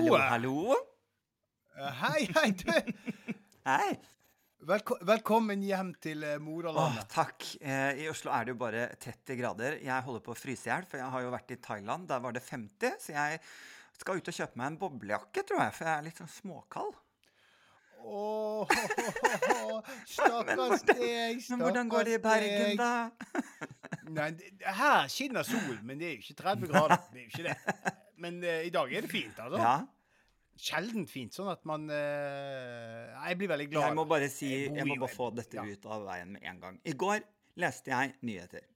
Hallo. Hallo. Eh, Hei, hei, du. Hei. Velko velkommen hjem til Moralandet. Åh, takk. Eh, I Oslo er det jo bare 30 grader. Jeg holder på å fryse i hjel, for jeg har jo vært i Thailand. Der var det 50, så jeg skal ut og kjøpe meg en boblejakke, tror jeg, for jeg er litt sånn småkald. Åh, stakkars deg, Men hvordan går det i Bergen, da? Nei, her skinner solen, men det er jo ikke 30 grader. Det er jo ikke det. Men uh, i dag er det fint, altså. Ja. Sjeldent fint, sånn at man uh, Jeg blir veldig glad. Jeg må bare si Jeg må bare få dette ja. ut av veien med en gang. I går leste jeg nyheter.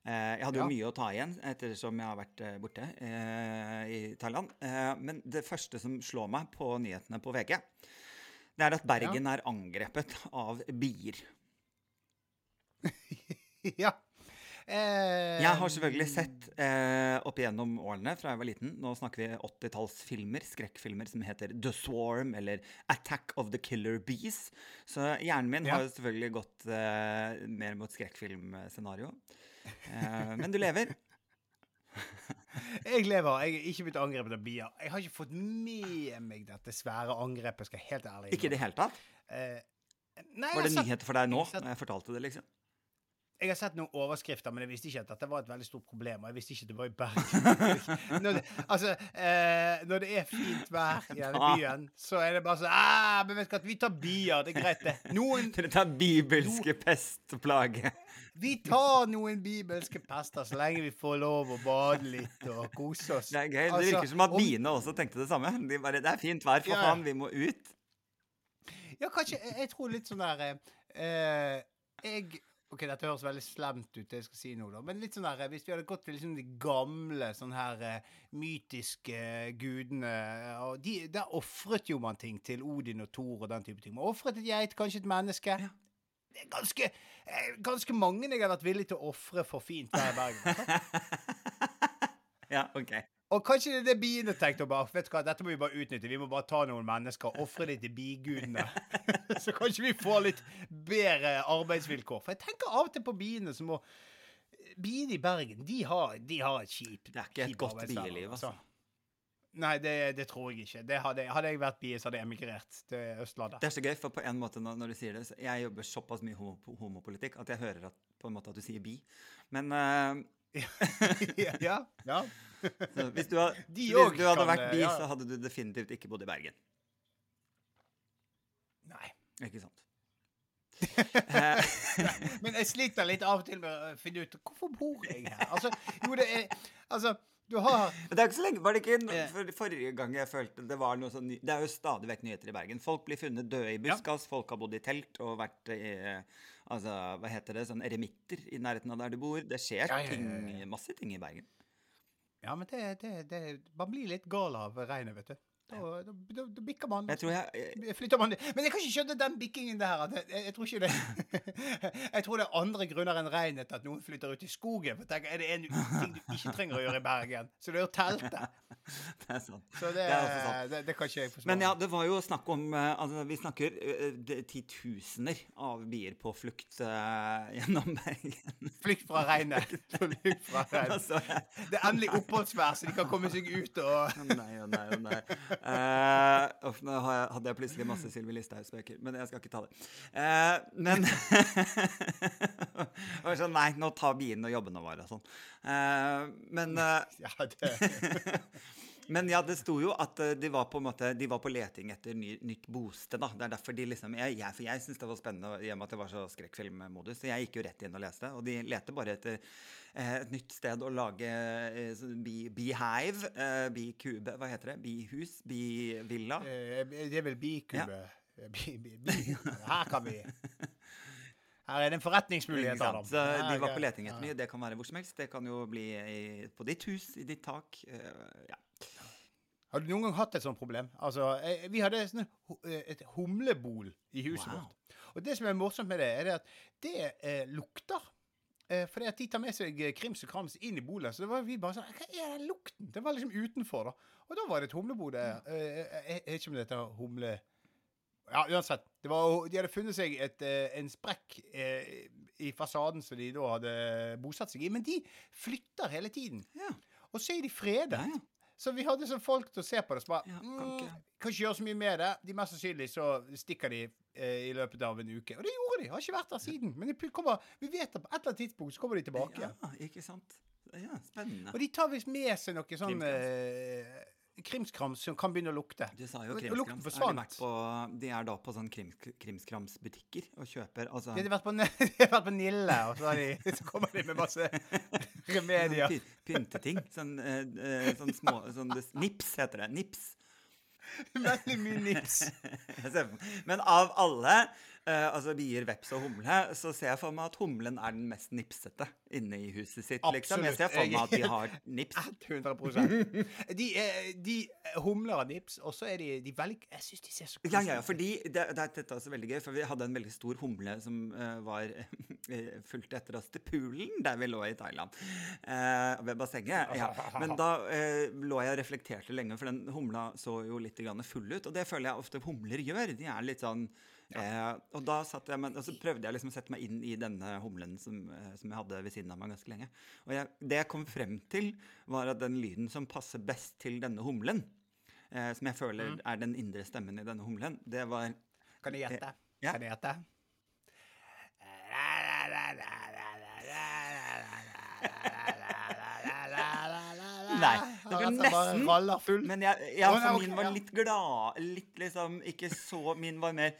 Eh, jeg hadde jo Ja. mye å ta igjen ettersom jeg har vært borte eh, i Thailand. Eh, men det første som slår meg på nyhetene på VG, det er at Bergen er angrepet av bier. ja. Eh, Jeg har selvfølgelig sett eh, opp igjennom årene fra jeg var liten Nå snakker vi 80-tallsfilmer, skrekkfilmer som heter The Swarm eller Attack of the Killer Bees. Så hjernen min Ja. har jo selvfølgelig gått eh, mer mot skrekkfilmscenario. Eh, men du lever. Jeg lever. Jeg er ikke blitt angrepet av bier. Jeg har ikke fått med meg dette svære angrepet, skal jeg helt ærlig Ikke i det hele tatt. Eh, nei, Var det har nyheter for deg nå når jeg fortalte det, liksom? Jeg har sett noen overskrifter, men jeg visste ikke at dette var et veldig stort problem. Og jeg visste ikke at det var i Bergen. når, det, altså, eh, når det er fint vær i denne byen, så er det bare sånn ah, men vet du hva, Vi tar bier, det er greit, det. Noen Dere tar bibelske pestplage. Vi tar noen bibelske pester så lenge vi får lov å bade litt og kose oss. Det er gøy. Det Altså, virker som at om- biene også tenkte det samme. De bare 'Det er fint vær, for Ja. faen, vi må ut'. Ja, kanskje Jeg, jeg tror litt sånn der eh, Jeg OK, dette høres veldig slemt ut, det jeg skal si nå, da. Men litt sånn der, hvis vi hadde gått til liksom de gamle sånn her eh, mytiske gudene og de, Der ofret jo man ting til Odin og Thor og den type ting. Man ofret et geit, kanskje et menneske. Det er ganske, eh, ganske mange jeg har vært villig til å ofre for fint der i Bergen. Ja, OK. Og kanskje det er det biene tenkte bare, vet du hva, dette må vi bare utnytte. Vi må bare ta noen mennesker og ofre dem til bigudene. Så kanskje vi får litt bedre arbeidsvilkår. For jeg tenker av og til på biene som må Biene i Bergen, de har, de har et kjipt Det er ikke et godt bieliv, altså. Nei, det, det tror jeg ikke. Det hadde, hadde jeg vært bie, så hadde jeg emigrert til Østlandet. Det er så gøy, for på en måte når, du sier det Jeg jobber såpass mye homopolitikk at jeg hører at, på en måte at du sier bi. Men eh, ja, ja, hvis, du, had, De hvis du hadde vært bi, ja. så hadde du definitivt ikke bodd i Bergen. Nei. Ikke sant? Eh, Men jeg sliter litt av og til med å finne ut hvorfor bor jeg her. Altså, jo, det er Altså, Du har Men Det er ikke så lenge, var det ikke no- Eh. for Forrige gang jeg følte det var noe sånn Det er jo stadig vekk nyheter i Bergen. Folk blir funnet døde i buskas, folk har bodd i telt og vært i Altså, hva heter det, sånn eremitter i nærheten av der du bor. Det skjer Ja, ja, ja, ting, masse ting i Bergen. Ja, men det, det, det Man blir litt gal av regnet, vet du. Da, da, da, da bikker man. Jeg tror jeg jeg, Flytter man Men jeg kan ikke skjønne den bikkingen der. Jeg, jeg, jeg tror ikke det Jeg tror det er andre grunner enn regnet at noen flytter ut i skogen. For tenk, er det en ting du ikke trenger å gjøre i Bergen, så det er å telte. Det er sant. Så det, Det er sant. det, det kan ikke jeg forstå. Men ja, det var jo snakk om eh, altså Vi snakker eh, titusener av bier på flukt uh, gjennom Bergen. Flykt fra regnet. Flykt fra regnet. Altså, Det er endelig oppholdsvær, så de kan komme seg ut og nei, å nei, å nei. Uh, of, nå hadde jeg plutselig masse Sylvi Listhaug-spøker, men jeg skal ikke ta det. Uh, men sånn, Nei, nå tar biene jobbene våre og sånn. Uh, men uh, Ja, det Men ja, det sto jo at eh, de var på en måte, de var på leting etter ny, nytt bosted. da. Det er derfor de liksom, Jeg, jeg, for jeg syntes det var spennende i og med at det var så skrekkfilmmodus. Så jeg gikk jo rett inn og leste. Og de leter bare etter eh, et nytt sted å lage eh, bee- beehive. Eh, bikube, hva heter det? Bihus? Bivilla? Eh, Det er vel bikube. Bi, bi, bi. Her kan vi Her er det en forretningsmulighet. Adam. Så de var på leting etter ja. mye. Det kan være hvor som helst. Det kan jo bli i, på ditt hus, i ditt tak. eh, ja. Har du noen gang hatt et sånt problem? Altså, eh, Vi hadde eh, et humlebol i huset Wow. vårt. Og det som er morsomt med det, er at det eh, lukter. Eh, fordi at de tar med seg eh, krims og krams inn i bolet. Så det var vi bare sånn Hva er den lukten? Det var liksom utenfor, da. Og da var det et humlebol der. Eh, jeg vet ikke om det heter humle... Ja, uansett. Det var, de hadde funnet seg et, en sprekk eh, i fasaden som de da hadde bosatt seg i. Men de flytter hele tiden. Ja. Og så er de fredet. Ja, ja. Så vi hadde sånn folk til å se på det. som bare, Ja, kan mm, ikke- kan ikke gjøre så mye med det. De Mest sannsynlig så stikker de eh, i løpet av en uke. Og det gjorde de. Har ikke vært der siden. Men de kommer, vi vet at på et eller annet tidspunkt så kommer de tilbake. Ja, ikke sant? Ja, spennende. Og de tar visst med seg noe sånn Krimskrams. eh, krimskrams som kan begynne å lukte. Du sa jo Og- og krimskrams. lukten de, på, de er da på sånn krim, krimskramsbutikker og kjøper altså, De har vært på, de hadde vært på Nille, og så, de, så kommer de med masse remedier. py- pynteting. Sånn, eh, eh, sånn små sånn, Nips heter det. Nips. Veldig mye nips. Men av alle, eh, altså bier, veps og humle, så ser jeg for meg at humlen er den mest nipsete inne i huset sitt. liksom. Jeg ser for meg at de har nips. 100 De, de humler av nips, og så er de, de veldig Jeg syns de ser så Ja, ja, ja, fordi det, det, dette er også veldig gøy, for vi hadde en veldig stor humle som uh, var uh, fulgte etter oss til poolen der vi lå i Thailand, Uh, ved bassenget. Ja. Men da eh, lå jeg og reflekterte lenge, for den humla så jo litt grann full ut, og det føler jeg ofte humler gjør. De er litt sånn eh, Og da satt jeg, men, og så prøvde jeg liksom å sette meg inn i denne humlen som, eh, som jeg hadde ved siden av meg ganske lenge. Og jeg, det jeg kom frem til, var at den lyden som passer best til denne humlen, eh, som jeg føler er den indre stemmen i denne humlen, det var Kan du gjette? Ja. Kan du gjette? Nei, det bare nesten. Men jeg, jeg, Å, for ja, ok, min var litt glad. Litt liksom Ikke så Min var mer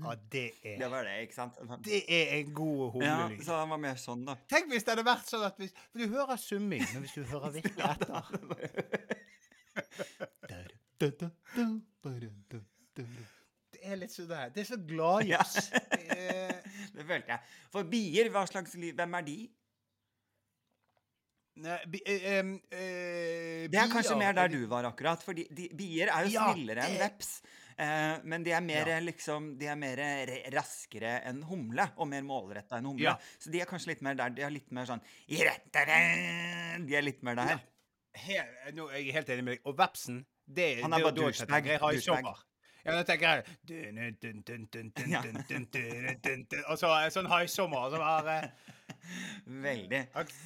Ja, det Det er var det, ikke sant? Det er en god Ja, så han var mer sånn, da. Tenk hvis det hadde vært sånn at hvis, du hører summing, men hvis du hører virkelig etter Det er litt sånn der Det er så gladjazz. Det er- Det følte jeg. For bier, hva slags lyd Hvem er de? Nei, bi- eh, em, eh, Det er kanskje mer der du var, akkurat. For bier er jo snillere enn veps. Eh, men de er mer liksom De er mer raskere enn humle, og mer målretta enn humle. Så de er kanskje litt mer der. De er litt mer sånn De er litt mer der. Nå er jeg helt enig med deg. Og vepsen, det Han er bare jeg douchebag, Jeg har sommer. Ja, da tenker jeg dun, dun, dun, dun, dun, dun, Ja. Veldig.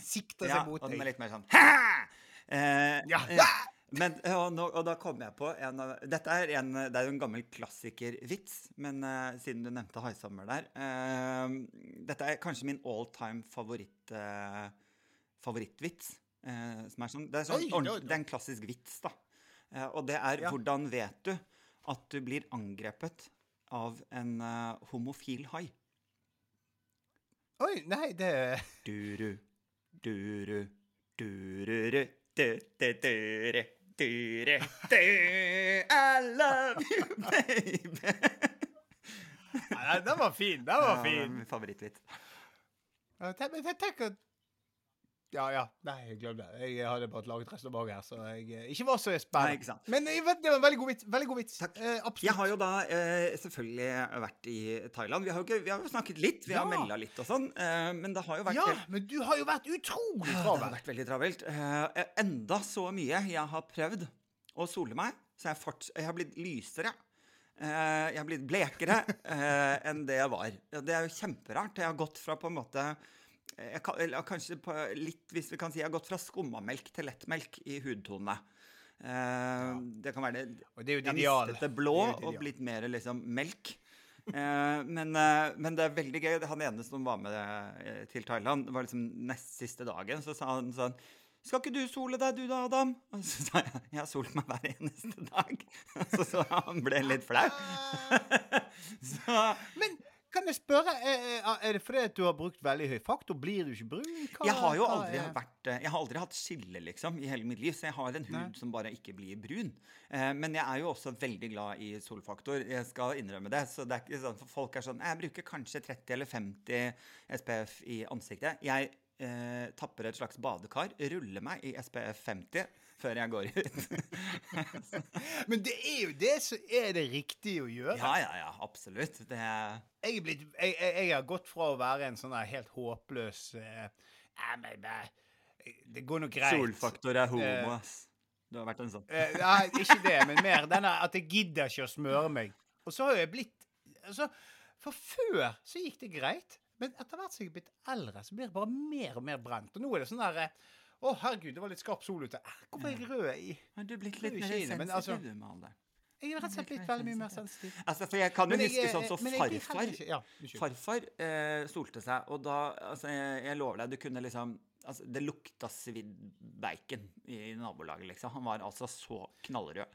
sikta Ja, seg mot og den er litt mer sånn eh, Ja. eh, Men, og, nå, og da kom jeg på en av Dette er, en, det er jo en gammel klassikervits, men eh, siden du nevnte Haisommer der eh, Dette er kanskje min all time favoritt, eh, favorittvits. eh, som er sånn, det, er sånn Oi, oi, oi. det er en klassisk vits, da. Eh, og det er Ja. hvordan vet du at du blir angrepet av en homofil hai? Oi, nei, det Duru, duru, dururu, du-du-duru, dure, du. I love you, baby. Nei, Den var fin. Den var Ja, fin. min favorittvits. Ja, jeg tenker Ja, ja. Nei, glemte det. Jeg hadde bare laget resonnement her, så jeg eh, ikke var så Nei, spennende. ikke sant. Men jeg vet, det var en veldig god vits. Veldig god vits. Takk. Eh, absolutt. Jeg har jo da eh, selvfølgelig vært i Thailand. Vi har jo, ikke, vi har jo snakket litt, vi har Ja. melda litt og sånn. Eh, men det har jo vært Ja, men du har jo vært utrolig travel. Det har vært veldig travelt. Eh, enda så mye jeg har prøvd å sole meg, så jeg, fort, jeg har blitt lysere. Eh, jeg har blitt blekere eh, enn det jeg var. Det er jo kjemperart. Jeg har gått fra på en måte jeg kan, eller kanskje på litt, hvis vi kan si, jeg har gått fra skummamelk til lettmelk i hudtonene. Eh, Det kan være det Og det er jo Jeg har mistet det blå Det og blitt mer liksom melk. Eh, men, eh, men det er veldig gøy. Han ene som var med til Thailand, det var liksom nest siste dagen, så sa han sånn skal ikke du sole deg, du da, Adam? Og så sa jeg jeg har solt meg hver eneste dag. Så, så han ble litt flau. så Men kan jeg spørre, eh, er det fordi at du har brukt veldig høy faktor? Blir du ikke brun? Hva- jeg har jo hva aldri er- vært eh, Jeg har aldri hatt skille, liksom, i hele mitt liv. Så jeg har en hud Nei. som bare ikke blir brun. Eh, men jeg er jo også veldig glad i solfaktor. Jeg skal innrømme det. Så det er ikke sånn for folk er sånn Jeg bruker kanskje 30 eller 50 SPF i ansiktet. Jeg eh, tapper et slags badekar, ruller meg i SPF 50 før jeg går ut. Men det er jo det som er det riktige å gjøre. ja, ja, ja. Absolutt. Det er Jeg, er blitt, jeg, jeg, jeg har gått fra å være en sånn der helt håpløs eh, bare Det går nok greit. Solfaktor er homo, Eh, ass. Du har vært en sånn. Eh, nei, ikke det, men mer denne at jeg gidder ikke å smøre meg. Og så har jeg blitt altså, For før så gikk det greit. Men etter hvert som jeg er blitt eldre, så blir det bare mer og mer brent. Og nå er det sånn der eh, Å, herregud, det var litt skarp sol ute. Eh, Hvorfor er jeg rød i Men du er blitt litt mer sensitiv inne, altså- med alderen? Jeg er rett og slett blitt veldig mye mer sensitiv. Altså, for jeg kan jo huske sånn som så farfar. ikke- ja. Farfar eh, solte seg, og da Altså, jeg, jeg lover deg, du kunne liksom altså, Det lukta svidd bacon i nabolaget, liksom. Han var altså så knallrød.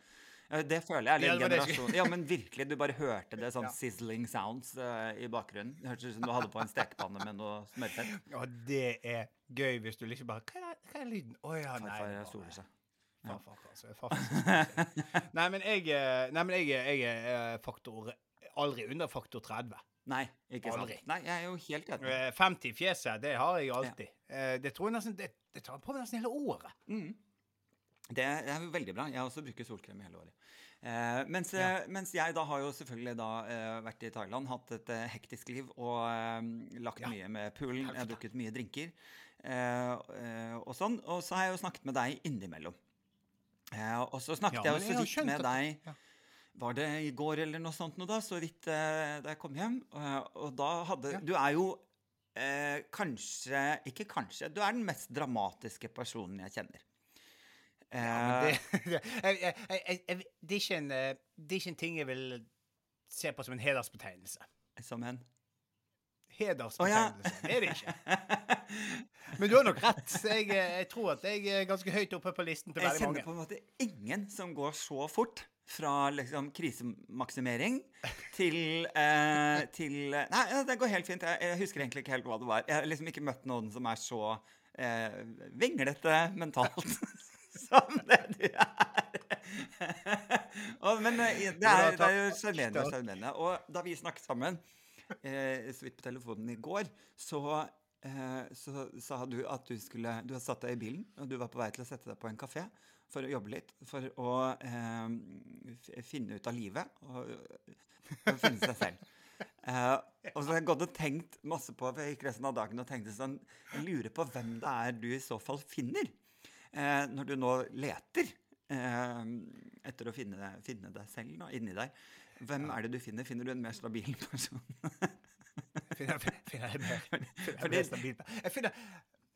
Eh, Det føler jeg er Ja, litt generasjon Ja, men virkelig. Du bare hørte det sånn Ja. sizzling sounds uh, i bakgrunnen. Det hørtes ut som du hadde på en stekepanne med noe smørfett. Ja, det er gøy hvis du liksom bare Hva er, hva er lyden? Å ja, nei. Farfar soler seg. Farfar, altså. Farfar. Nei, men jeg, eh, nei, men jeg, jeg er faktor Aldri under faktor 30. Nei, ikke sant? Nei, jeg er jo helt enig. Eh, 50 i fjeset, det har jeg alltid. Ja. Det tror jeg nesten Det, det tar på meg nesten hele året. Mm. Det er veldig bra. Jeg også bruker solkrem hele året. Eh, mens, ja. mens jeg da har jo selvfølgelig da eh, vært i Thailand, hatt et eh, hektisk liv og eh, lagt Ja. mye med poolen. Jeg har drukket mye drinker eh, eh, og sånn. Og så har jeg jo snakket med deg innimellom. Eh, og så snakket Ja, jeg også skjønt med deg ja. Var det i går eller noe sånt noe da? Så vidt eh, da jeg kom hjem. Eh, og da hadde. Du er jo eh, kanskje Ikke kanskje. Du er den mest dramatiske personen jeg kjenner. Ja, det, det, jeg, jeg, jeg, jeg, det, er ikke en, det er ikke en ting jeg vil se på som en hedersbetegnelse. som en Hedersbetegnelse. Det er det ikke. Men du har nok rett. Jeg, eh, jeg tror at jeg er ganske høyt oppe på listen til Jeg kjenner på en måte ingen som går så fort fra liksom krisemaksimering til, eh, til Nei, det går helt fint. Jeg, jeg husker egentlig ikke helt hva det var. Jeg har liksom ikke møtt noen som er så eh, vinglete mentalt som det du er. og, men eh, det er, det er jo sjarmerende og sjarmerende. Og da vi snakket sammen, eh, så vidt på telefonen i går, så eh, så sa du at du skulle Du har satt deg i bilen, og du var på vei til å sette deg på en kafé for å jobbe litt. For å eh, finne ut av livet og, og finne seg selv. Eh, og så har jeg gått og tenkt masse på for jeg gikk resten av dagen og tenkte sånn Jeg lurer på hvem det er du i så fall finner, når du nå leter eh, etter å finne, finne deg selv nå, inni deg. Hvem er det du finner? Finner du en mer stabil person? Finner, finner jeg mer, finner jeg mer stabil Jeg finner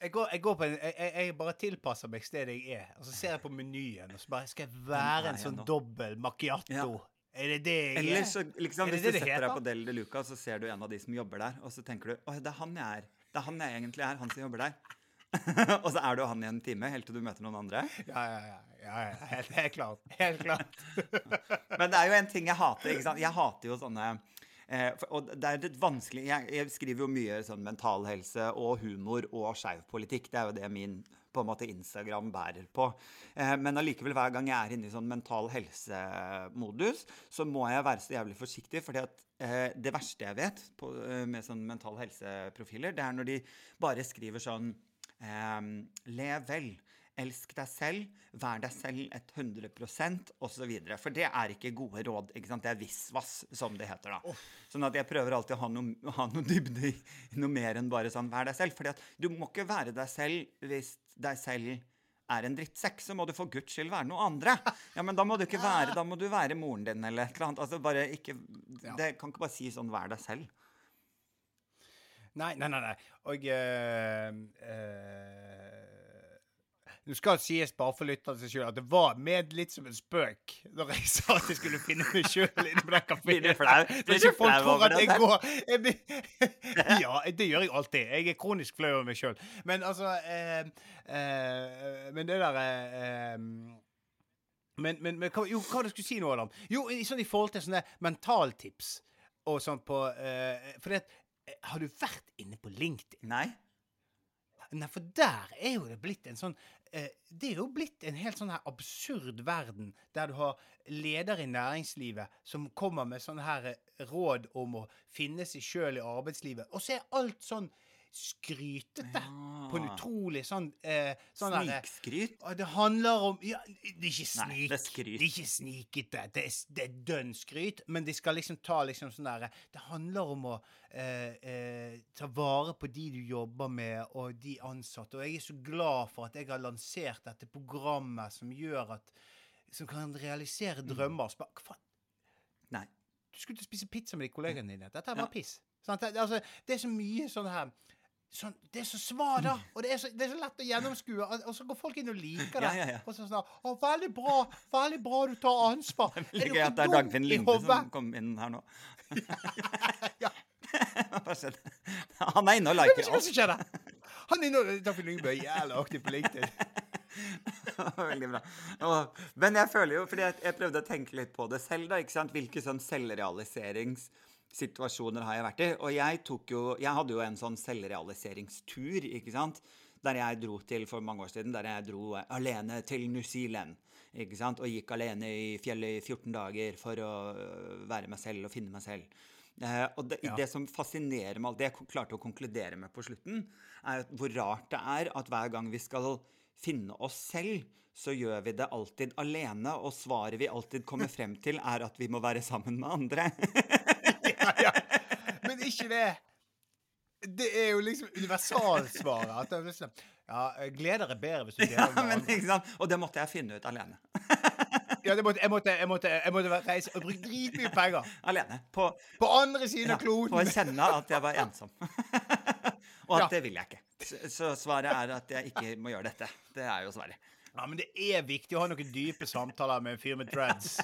jeg går, jeg går en, jeg, jeg, bare tilpasser meg stedet jeg er. Og så ser jeg på menyen, og så bare Skal jeg være en sånn dobbel macchiato? Ja. Er det det jeg Eller er? så, liksom, Er det hvis det du setter deg på Del de Luca, så ser du en av de som jobber der, og så tenker du Å, det er han jeg er. Det er han jeg egentlig er, han som jobber der. og så er du han i en time, helt til du møter noen andre. Ja, ja, ja. ja, ja helt, helt klart. Helt klart. Men det er jo en ting jeg hater. ikke sant? Jeg hater jo sånne Eh, for, og det er litt vanskelig jeg, jeg skriver jo mye sånn mental helse og humor og skeiv politikk. Det er jo det min på en måte Instagram bærer på. Eh, men allikevel, hver gang jeg er inne i sånn mental helse-modus, så må jeg være så jævlig forsiktig. fordi at eh, det verste jeg vet på, eh, med sånn mental helse-profiler, det er når de bare skriver sånn eh, Lev vel. Elsk deg selv, vær deg selv et 100% osv. For det er ikke gode råd. ikke sant? Det er visvas, som det heter. da. Sånn at jeg prøver alltid å ha noe, ha noe dybde i noe mer enn bare sånn vær deg selv. fordi at du må ikke være deg selv hvis deg selv er en drittsekk, så må du for guds skyld være noe andre. Ja, men da må du ikke være, da må du være moren din eller et eller annet. Altså bare ikke, Det kan ikke bare si sånn vær deg selv. Nei, nei, nei. nei. Og uh, eh, Nå skal sies bare for lytterne seg sjøl at det var med litt som en spøk når jeg sa at jeg skulle finne meg sjøl inne på den kafeen. Du er ikke folk tror at jeg går jeg Ja, det gjør jeg alltid. Jeg er kronisk flau over meg sjøl. Men altså eh, eh, Men det der eh, men, men, men jo, hva jeg skulle si nå, Adam? Jo, i, sånn i forhold til sånne mentaltips og sånn på eh, For det, eh, har du vært inne på LinkedIn? Nei? Nei, for der er jo det blitt en sånn eh, Det er jo blitt en helt sånn her absurd verden der du har ledere i næringslivet som kommer med sånne her eh, råd om å finne seg sjøl i arbeidslivet, og så er alt sånn skrytete på en utrolig sånn eh, sånn eh, Snikskryt? Der, Det handler om ja, Det er ikke Nei, snik. det er skryt. Det er ikke snikete. Det er, det er dønn skryt. Men de skal liksom ta liksom sånn derre Det handler om å eh, eh, ta vare på de du jobber med, og de ansatte. Og jeg er så glad for at jeg har lansert dette programmet som gjør at Som kan realisere drømmer. Mm. bare, hva faen? Nei. Du skulle ikke spise pizza med de kollegene dine. Dette bare Ja. piss. Sånn, altså, det er så mye sånn her sånn, Det er så svar, da! Og det er så, det er så lett å gjennomskue. Og, og så går folk inn og liker det. Ja, ja, ja. Og så sånn Å, veldig bra! Veldig bra du tar ansvar. Det du gøy at det er dum Dagfinn Linde som kom inn her nå. Ja. Han er inne og liker ikke alt. Han er inne og Dagfinn Lyngbø er jævlig aktiv på LinkedIn. Veldig bra. Og, men jeg føler jo, fordi jeg, jeg prøvde å tenke litt på det selv, da, ikke sant? Hvilke sånn selvrealiseringssituasjoner har jeg vært i? Og jeg tok jo Jeg hadde jo en sånn selvrealiseringstur, ikke sant? Der jeg dro til for mange år siden, der jeg dro alene til New Zealand. Ikke sant? Og gikk alene i fjellet i 14 dager for å øh, være meg selv og finne meg selv. Eh, og det, Ja. det som fascinerer meg, det jeg klarte å konkludere med på slutten, er at hvor rart det er at hver gang vi skal finne oss selv, så gjør vi det alltid alene, og svaret vi alltid kommer frem til, er at vi må være sammen med andre. Ja. Men ikke det Det er jo liksom universalsvaret. Er liksom, ja, gleder er bedre hvis du deler ja, men, ikke sant? Og det måtte jeg finne ut alene. Ja, det måtte, jeg, måtte, jeg, måtte, jeg måtte reise og bruke dritmye penger Alene. På, på andre siden ja, kloden. på å kjenne at jeg var ensom. og at Ja. det vil jeg ikke. Så, så svaret er at jeg ikke må gjøre dette. Det er jo svaret. Ja, men det er viktig å ha noen dype samtaler med en fyr med dreads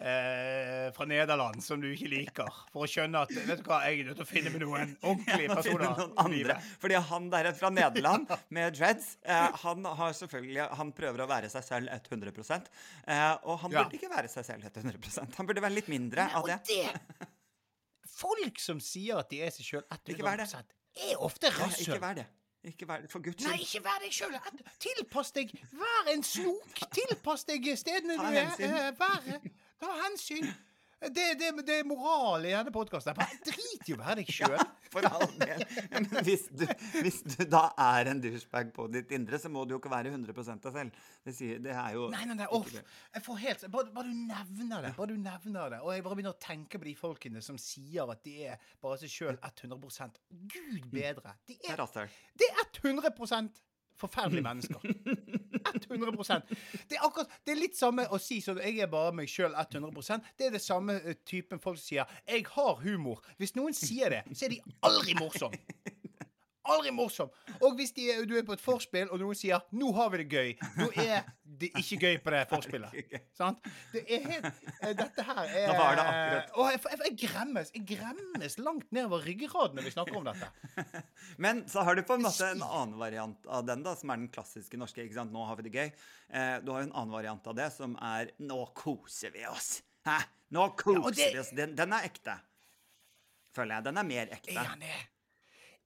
eh, fra Nederland som du ikke liker, for å skjønne at vet du hva, jeg er nødt til å finne med noen ordentlige personer. noen andre. Fordi han der fra Nederland med dreads, eh, han har selvfølgelig Han prøver å være seg selv 100 eh, Og han Ja. burde ikke være seg selv 100% Han burde være litt mindre av det. det Folk som sier at de er seg sjøl Ikke vær 100 er ofte Nei, rasshøl. Ikke vær det. Ikke vær det, For guds Nei, ikke vær deg sjøl. Tilpass deg. Vær en snok. Tilpass deg stedene du er. Eh, Vær, ta hensyn. Det, det, det er moral i denne podkasten. Drit i å være deg sjøl. For all del. Men hvis du, hvis du da er en douchebag på ditt indre, så må du jo ikke være 100 deg selv. Det, sier, det er jo Nei, nei, nei, off. Jeg får helt bare, bare du nevner det. Bare du nevner det. Og jeg bare begynner å tenke på de folkene som sier at de er bare seg sjøl 100% Gud bedre. De Det er er, det er 100% forferdelige mennesker. 100% Det er akkurat Det er litt samme å si sånn Jeg er bare meg sjøl 100% Det er det samme eh, typen folk sier 'Jeg har humor'. Hvis noen sier det, så er de aldri morsom. Aldri morsom. Og hvis er- du er på et forspill, og noen sier 'nå har vi det gøy', nå er det ikke gøy på det forspillet. Sant? Det er helt eh, Dette her er Nå var det akkurat. Å, jeg, jeg, jeg gremmes. Jeg gremmes langt nedover ryggraden når vi snakker om dette. Men så har du på en måte en annen variant av den, da, som er den klassiske norske. ikke sant? Nå har vi det gøy. Eh, du har jo en annen variant av det, som er 'nå koser vi oss'. Hæ? Nå koser ja, det- vi oss. Den, den er ekte. føler jeg. Den er mer ekte. Er han det?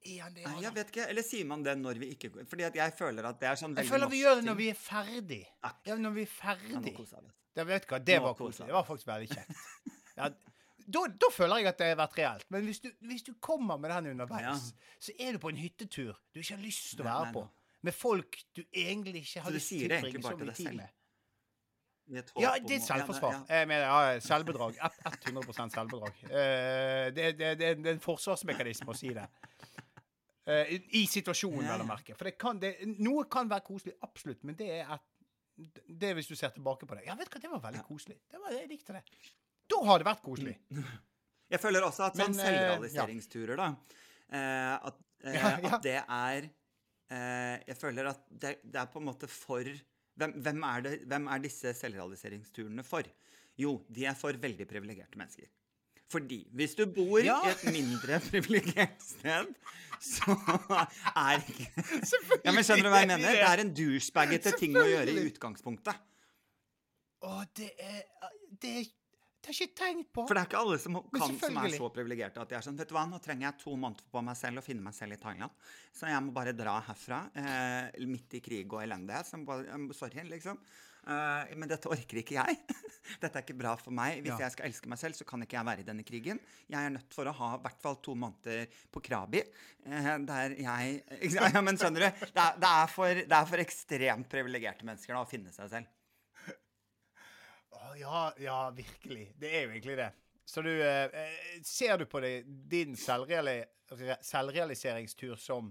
Er han det? Nei, jeg vet ikke. Eller sier man det når vi ikke Fordi at jeg føler at det er sånn veldig Jeg føler vi gjør det når vi er ferdig. Ja, når vi er Ja, ferdig. meg. Det, vet du hva, det Nå var koselig. Det var faktisk veldig kjekt. Ja, da, da føler jeg at det har vært reelt. Men hvis du, hvis du kommer med den underveis, Ja. så er du på en hyttetur du ikke har lyst til å være nei, på. Med folk du egentlig ikke har lyst til å tilbringe så mye tid med. Ja, det er selvforsvar. Ja, ja. Mener, ja, selvbedrag. Ett- 100 selvbedrag. Eh, det, det, det, det er en forsvarsmekanisme å si det. Eh, i, I situasjonen, vel å merke. For det kan, det, noe kan være koselig, absolutt, men det er at det er hvis du ser tilbake på det. Ja, vet du hva, det var veldig koselig. Det var, jeg likte det. Da har det vært koselig. Jeg føler også at sånn eh, selvrealiseringsturer, da eh, at, at det er Jeg føler at det, det er på en måte for hvem, hvem, er det, hvem er disse selvrealiseringsturene for? Jo, de er for veldig privilegerte mennesker. Fordi hvis du bor Ja. i et mindre privilegert sted, så er ikke Ja, men Skjønner du hva jeg mener? Det er en douchebagete ting å gjøre i utgangspunktet. Å, det er Det, er- det har jeg ikke tenkt på. For det er ikke alle som, kan, som er så privilegerte at de er sånn Vet du hva, nå trenger jeg to måneder på meg selv og finne meg selv i Thailand. Så jeg må bare dra herfra, eh, midt i krig og elendighet. Så jeg må bare, sorry, liksom. Eh, men dette orker ikke jeg. Dette er ikke bra for meg. Hvis Ja. jeg skal elske meg selv, så kan ikke jeg være i denne krigen. Jeg er nødt for å ha i hvert fall to måneder på Krabi, uh, der jeg ikke ja, Men skjønner du? Det er, det er, for, det er for ekstremt privilegerte mennesker da, å finne seg selv. Ja, ja, virkelig. Det er jo egentlig det. Så du eh, eh, Ser du på det, din selvreali re selvrealiseringstur som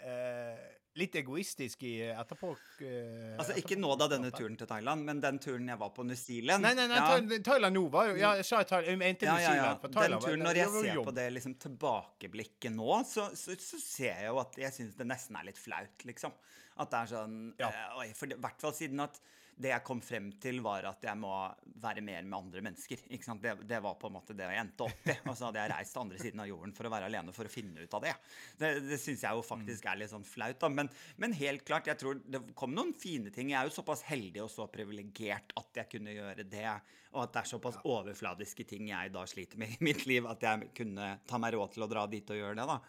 eh, litt egoistisk i etterpå? Eh, Altså Ikke nå da denne turen til Thailand, men den turen jeg var på New Zealand. Nei, nei, nei, ja. Thailand nå var jo Ja, jeg sa Thailand, jeg mente Ja, New ja, ja. Zealand. for Den Thailand turen, når jeg ser på det liksom, tilbakeblikket nå, så, så, så ser jeg jo at jeg syns det nesten er litt flaut, liksom. At det er sånn Ja. eh, for i hvert fall siden at det jeg kom frem til, var at jeg må være mer med andre mennesker. Det, det var på en måte det jeg endte opp i. Og så hadde jeg reist til andre siden av jorden for å være alene for å finne ut av det. Det, det syns jeg jo faktisk er litt sånn flaut, da. Men, men helt klart, jeg tror det kom noen fine ting. Jeg er jo såpass heldig og så privilegert at jeg kunne gjøre det. Og at det er såpass overfladiske ting jeg da sliter med i mitt liv, at jeg kunne ta meg råd til å dra dit og gjøre det, da.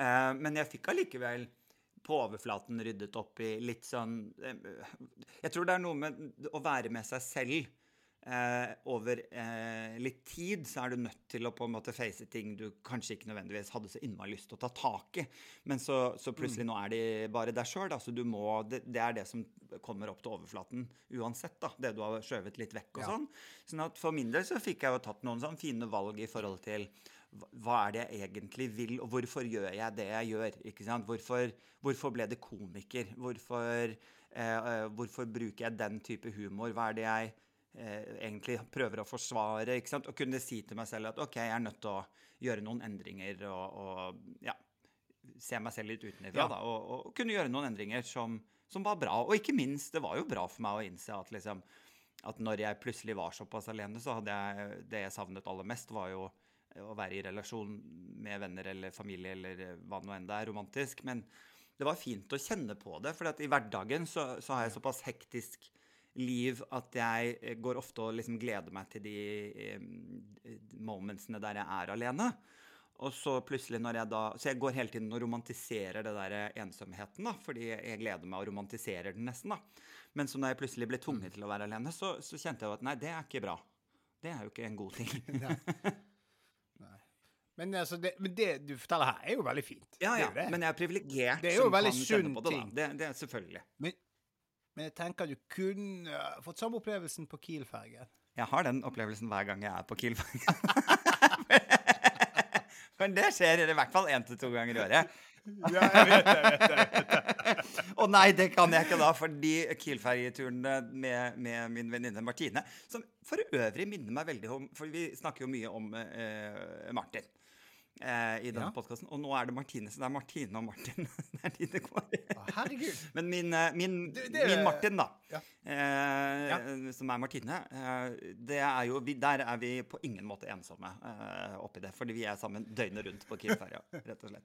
Eh, men jeg fikk allikevel på overflaten ryddet opp i litt sånn eh, Jeg tror det er noe med å være med seg selv eh, over eh, litt tid, så er du nødt til å på en måte face ting du kanskje ikke nødvendigvis hadde så innmari lyst til å ta tak i. Men så, så plutselig nå er de bare der sjøl. Altså du må det, det er det som kommer opp til overflaten uansett, da. Det du har skjøvet litt vekk og Ja. sånn. Sånn at for min del så fikk jeg jo tatt noen sånn fine valg i forhold til hva- er det jeg egentlig vil, og hvorfor gjør jeg det jeg gjør? ikke sant? Hvorfor, hvorfor ble det komiker? Hvorfor, eh, eh, hvorfor bruker jeg den type humor? Hva er det jeg eh, egentlig prøver å forsvare? ikke sant? Og kunne si til meg selv at ok, jeg er nødt til å gjøre noen endringer og, og ja, se meg selv litt utenfra. Ja. da, og, og kunne gjøre noen endringer som, som var bra. Og ikke minst, det var jo bra for meg å innse at liksom at når jeg plutselig var såpass alene, så hadde jeg det jeg savnet aller mest, var jo å være i relasjon med venner eller familie eller hva nå enn det er, romantisk. Men det var fint å kjenne på det, for i hverdagen så, så har jeg såpass hektisk liv at jeg eh, går ofte og liksom gleder meg til de eh, momentsene der jeg er alene. Og så plutselig når jeg da Så jeg går hele tiden og romantiserer det der ensomheten, da. Fordi jeg gleder meg og romantiserer den nesten, da. Men så når jeg plutselig ble tvunget til å være alene, så, så kjente jeg jo at nei, det er ikke bra. Det er jo ikke en god ting. Men, altså, det, men det du forteller her, er jo veldig fint. Ja, ja. det. Men jeg er privilegert er som kan kjenne på det. Da. Det, det er selvfølgelig. Men, men jeg tenker du kunne uh, fått samme opplevelsen på Kiel-fergen. Jeg har den opplevelsen hver gang jeg er på Kiel. Men det skjer i hvert fall én til to ganger i året. Ja, jeg vet det. Jeg vet det. Og nei, det kan jeg ikke da, fordi Kiel-ferjeturene med, med min venninne Martine Som for øvrig minner meg veldig om For vi snakker jo mye om eh, Martin eh, i denne Ja. podkasten. Og nå er det Martine, så det er Martine og Martin. det er de det går i. Herregud. Men min, eh, min, Det- det- min Martin, da, Ja. eh, som er Martine, eh, det er jo, vi, der er vi på ingen måte ensomme eh, oppi det. Fordi vi er sammen døgnet rundt på Kiel-ferja, rett og slett.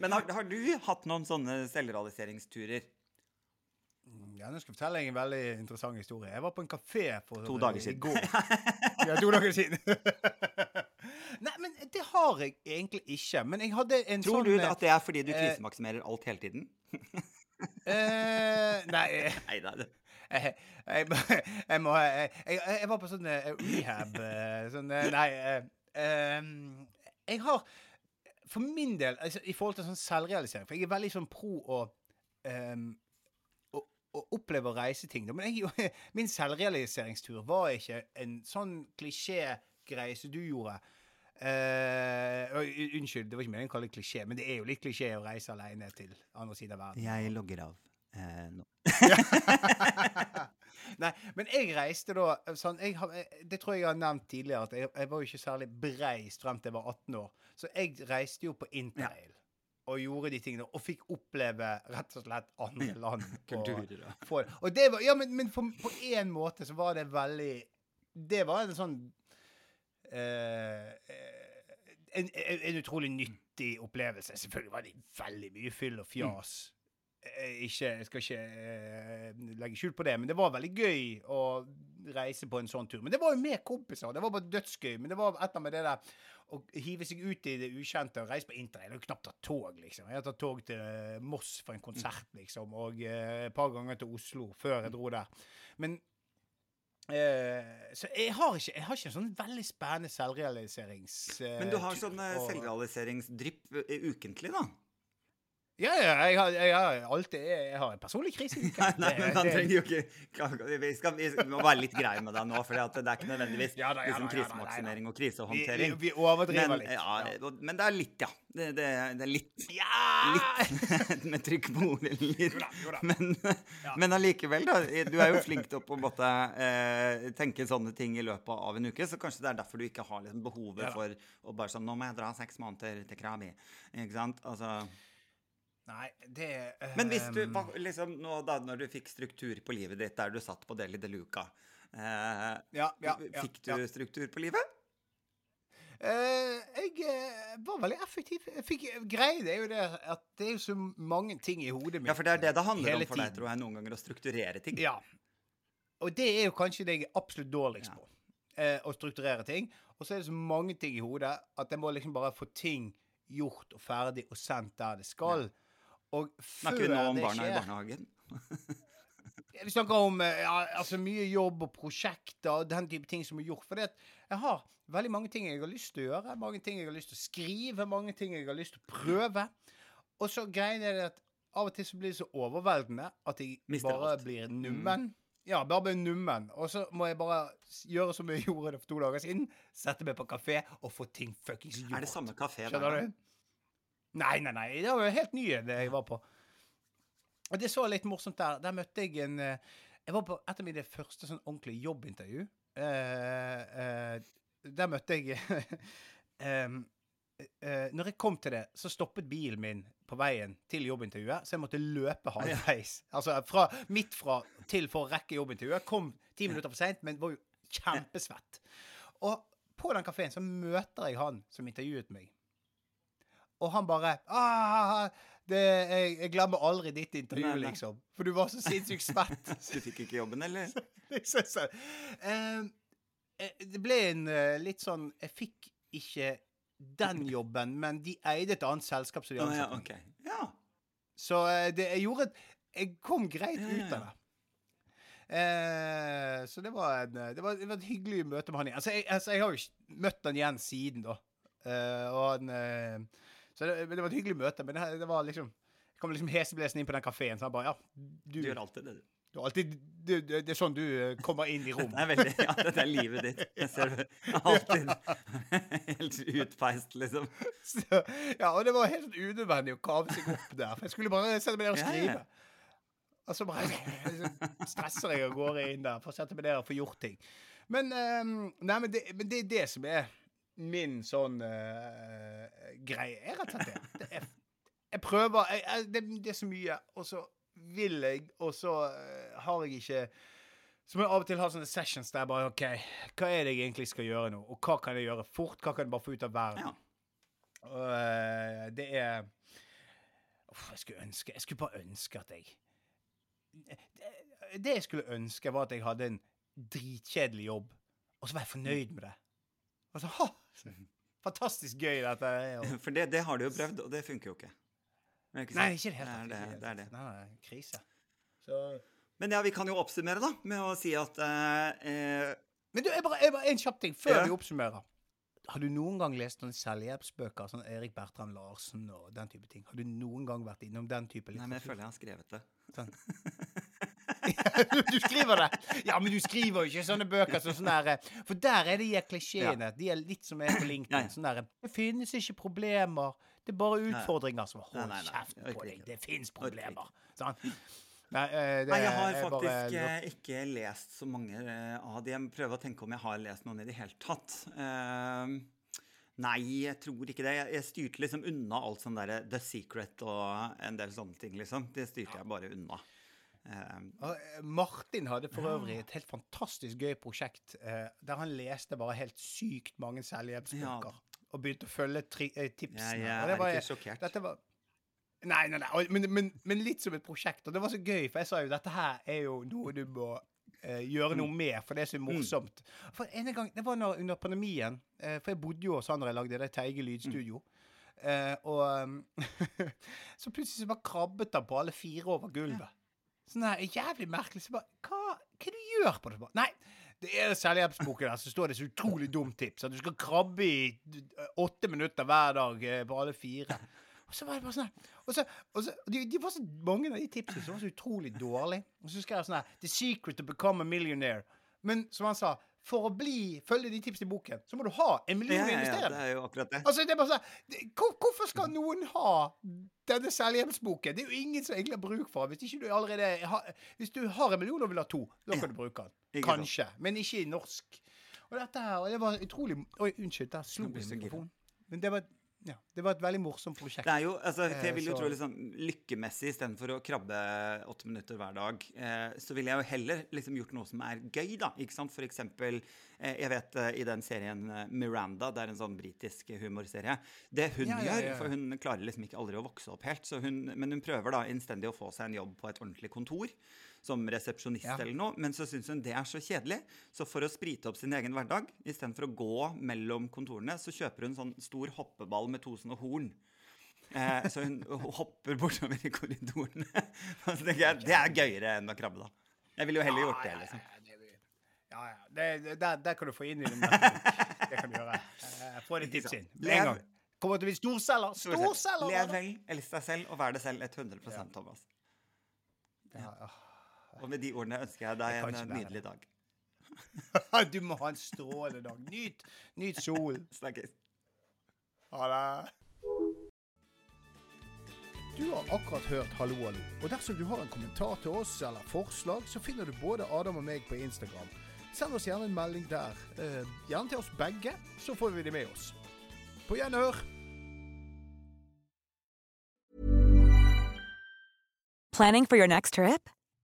Men har, har du hatt noen sånne selvrealiseringsturer? Ja, nå skal jeg fortelle en veldig interessant historie. Jeg var på en kafé for To dager siden. I går. Ja, to dager siden. Nei, men det har jeg egentlig ikke. Men jeg hadde en Tror sånn du at det er fordi du eh, krisemaksimerer alt hele tiden? eh, Nei eh, Nei, er jeg, jeg, jeg må jeg, jeg, jeg var på sånn eh, rehab eh, Sånn eh, Nei. eh, ehm, jeg har For min del, altså, i forhold til sånn selvrealisering For jeg er veldig sånn pro å um, å, å oppleve å reise ting. Men min selvrealiseringstur var ikke en sånn klisjégreie som du gjorde. Eh, og u- unnskyld, det var ikke meningen å kalle det klisjé, men det er jo litt klisjé å reise alene til andre siden av verden. Jeg logger av uh, nå. Nei, men jeg reiste da sånn, jeg Det tror jeg jeg har nevnt tidligere, at jeg, jeg var jo ikke særlig bereist frem til jeg var 18 år. Så jeg reiste jo på interrail. Og gjorde de tingene, og fikk oppleve rett og slett andre land. Ja. Og, og det var, ja, men, men på én måte så var det veldig Det var en sånn eh, eh, en, en, en utrolig nyttig opplevelse. Selvfølgelig var det veldig mye fyll og fjas. Eh, Ikke, jeg skal ikke eh, legge skjul på det, men det var veldig gøy å reise på en sånn tur. Men det var jo med kompiser. Det var bare dødsgøy. Men det var et eller med det der å hive seg ut i det ukjente og reise på interrail. Jeg har jo knapt tatt tog, liksom. Jeg har tatt tog til eh, Moss for en konsert, liksom, og eh, et par ganger til Oslo før jeg dro der. Men eh, Så jeg har ikke Jeg har ikke en sånn veldig spennende selvrealiserings... Uh, Men du har sånn eh, og- selvrealiseringsdrypp ukentlig, da? Ja, ja, jeg har, jeg har alltid Jeg har en personlig krise. Nei, nei, men han trenger jo ikke vi, skal, vi må være litt greie med deg nå, for det er ikke nødvendigvis Ja da, ja liksom krisemaksimering og vi, vi, krisehåndtering. vi overdriver Men, litt. ja, men det er litt, ja. Det, det, det er litt. Ja! Litt med trykk på ordet. Litt. Jo da, jo da. Men, men allikevel, da. Du er jo flink til å på en måte eh, tenke sånne ting i løpet av en uke, så kanskje det er derfor du ikke har liksom, behovet Ja for å bare sånn Nå må jeg dra seks måneder til Krabi. Ikke sant? Altså Nei, det Men hvis du ehm, liksom nå da når du fikk struktur på livet ditt der du satt på Deli de Luca uh, Ja, ja, ja, Fikk du ja. struktur på livet? Uh, jeg eh, var veldig effektiv. Jeg fikk, greia er jo det at det er jo så mange ting i hodet mitt. Ja, for det er det det handler om for deg, tror jeg, noen ganger, å strukturere ting. Ja. Og det er jo kanskje det jeg er absolutt dårligst Ja. på. Eh, å strukturere ting. Og så er det så mange ting i hodet at jeg må liksom bare få ting gjort og ferdig og sendt der det skal. Og før Snakker vi nå om barna barna i barnehagen? Vi snakker om eh, ja, altså mye jobb og prosjekter og den type ting som er gjort. For jeg har veldig mange ting jeg har lyst til å gjøre. Mange ting jeg har lyst til å skrive. Mange ting jeg har lyst til å prøve. Og så greien er det at av og til så blir det så overveldende at jeg Mister bare alt. Mm. blir nummen. Ja, bare blir nummen. Og så må jeg bare gjøre som jeg gjorde det for to dager siden. Sette meg på kafé og få ting fuckings gjort. Er det samme kafé Skjønner du? Nei, nei, nei. Det var jo helt nye det jeg var på. Og det så litt morsomt der. Der møtte jeg en eh, Jeg var på et av mine første sånn ordentlige jobbintervju. Uh, uh, der møtte jeg um, uh, Når jeg kom til det, så stoppet bilen min på veien til jobbintervjuet, så jeg måtte løpe halvveis. Altså fra, midt fra til for å rekke jobbintervjuet. Kom ti minutter for seint, men var jo kjempesvett. Og på den kafeen så møter jeg han som intervjuet meg. Og han bare ah, det, jeg, jeg glemmer aldri ditt intervju, Nei, nei. liksom. For du var så sinnssykt svett. Så du fikk ikke jobben, eller? eh, det ble en eh, litt sånn Jeg fikk ikke den jobben, men de eide et annet selskap som de ansatte ja, Okay. ok. Ja. Så eh, det, jeg gjorde Jeg kom greit ja, ut av det. Eh, så det var, en, det, var, det var et hyggelig møte med han igjen. Altså, jeg, altså, jeg har jo ikke møtt han igjen siden, da. Eh, og han eh, Så det, det var et hyggelig møte, men det, det var liksom Jeg kom liksom heseblesende inn på den kafeen, så han bare Ja, du, Du gjør alltid det, du. du alltid du, du, Det er sånn du eh, kommer inn i rom. Det er veldig, ja, dette er livet ditt. Jeg ser det alltid helt utpeist, liksom. Så, ja, og det var helt sånn unødvendig å kave seg opp der. For jeg skulle bare sette meg ned og skrive. ja. Og så bare så stresser jeg av gårde inn der for å sette meg ned og få gjort ting. Men, um, nei, men, det, men det er det som er min sånn uh, greie. Er rett og slett det. er, jeg prøver jeg, jeg, det, det er så mye, og så vil jeg, og så uh, har jeg ikke så må jeg av og til ha sånne sessions der jeg bare OK, hva er det jeg egentlig skal gjøre nå? Og hva kan jeg gjøre fort? Hva kan jeg bare få ut av verden? Ja. Eh, det er Uff, jeg skulle ønske Jeg skulle bare ønske at jeg det, det jeg skulle ønske, var at jeg hadde en dritkjedelig jobb, og så var jeg fornøyd med det. Og så, ha, Fantastisk gøy, dette. er jo. For det, det har du jo prøvd, og det funker jo ikke. Ikke Nei, ikke det helt. Det er det, det, er det. Nei, nei, krise. Så... Men ja, vi kan jo oppsummere, da, med å si at eh, eh, Men du, jeg bare, jeg bare, en kjapp ting før Ja. vi oppsummerer. Har du noen gang lest noen selvhjelpsbøker, sånn Erik Bertrand Larsen og den type ting? Har du noen gang vært innom den type Nei, men jeg føler jeg har skrevet det. Sånn. du skriver det! Ja, men du skriver jo ikke sånne bøker som sånn der eh, For der er de klisjeene. De er litt som er på LinkedIn. Sånn der Det finnes ikke problemer. Det er bare utfordringer. Som Hold kjeft på deg. Det fins problemer. Sånn. Nei, eh, det Nei, jeg har faktisk bare eh, ikke lest så mange av de. Jeg prøver å tenke om jeg har lest noen i det hele tatt. Eh, nei, jeg tror ikke det. Jeg, jeg styrte liksom unna alt sånn derre The Secret og en del sånne ting, liksom. Det styrte jeg bare unna. Eh, Og, eh, Martin hadde for øvrig et helt fantastisk gøy prosjekt eh, der han leste bare helt sykt mange selvhjelpsbøker. Og begynte å følge eh, tipsene. Ja, ja, det er var- ikke sjokkert. Dette var Nei, nei, nei, men, men, men litt som et prosjekt. Og det var så gøy, for jeg sa jo dette her er jo noe du må eh, gjøre Mm. noe med, for det er så morsomt. For en gang, Det var når, under pandemien, eh, for jeg bodde jo hos han da jeg lagde det Teige lydstudio. Eh, og så plutselig så bare krabbet han på alle fire over gulvet. Sånn her jævlig merkelig. Så bare Hva, hva du gjør på det? Nei, det er selvhjelpsboken der, så står det så utrolig dumt tips. At du skal krabbe i åtte minutter hver dag eh, på alle fire. Og så var det bare sånn og så, og så, de, de var så Mange av de tipsene som var så utrolig dårlige. Og så skrev jeg sånn her The secret to become a millionaire. Men som han sa, for å bli, følge de tipsene i boken, så må du ha en million ja, å ja, ja, det er jo akkurat det. Altså, det er bare sånn hvor, Hvorfor skal noen ha denne selvhjemsboken? Det er jo ingen som egentlig har bruk for den. Hvis, du allerede har, hvis du har en million og vil ha to, da kan du bruke den. Kanskje. Men ikke i norsk. Og dette her, og det var utrolig Oi, unnskyld, der slo jeg mikrofonen. Men det var, ja, det var et veldig morsomt prosjekt. Det er jo, altså, jeg Eh, vil jo så- tro liksom, lykkemessig istedenfor å krabbe åtte minutter hver dag, eh, så ville jeg jo heller liksom gjort noe som er gøy, da. Ikke sant? For eksempel, eh, jeg vet eh, i den serien eh, Miranda, det er en sånn britisk humorserie, det hun Ja, ja, ja, gjør, for hun klarer liksom ikke aldri å vokse opp helt, så hun, men hun prøver da innstendig å få seg en jobb på et ordentlig kontor, som resepsjonist Ja. eller noe, men så syns hun det er så kjedelig, så for å sprite opp sin egen hverdag, istedenfor å gå mellom kontorene, så kjøper hun sånn stor hoppeball med to sånne horn. Eh, så hun hopper bortover i korridorene. Og så tenker jeg, Det er gøyere enn å krabbe, da. Jeg ville jo heller gjort det. liksom. Ja, ja. Det, der, der kan du få inn i det. Det kan du gjøre. jeg Få det tips inn. Med en gang. Kommer til å bli storselger. Storselger! Lev vel, elsk deg selv, og vær deg selv 100 Thomas. Ja, ja. Og med de ordene ønsker jeg deg Jeg en eh, nydelig dag. Du må ha en strålende dag. Nyt, nyt solen. Snakkes. Ha det. Du har akkurat hørt Hallo, hallo. Og dersom du har en kommentar til oss eller forslag, så finner du både Adam og meg på Instagram. Send oss gjerne en melding der. Eh, gjerne til oss begge, så får vi det med oss. På gjenhør. Planning for your next trip?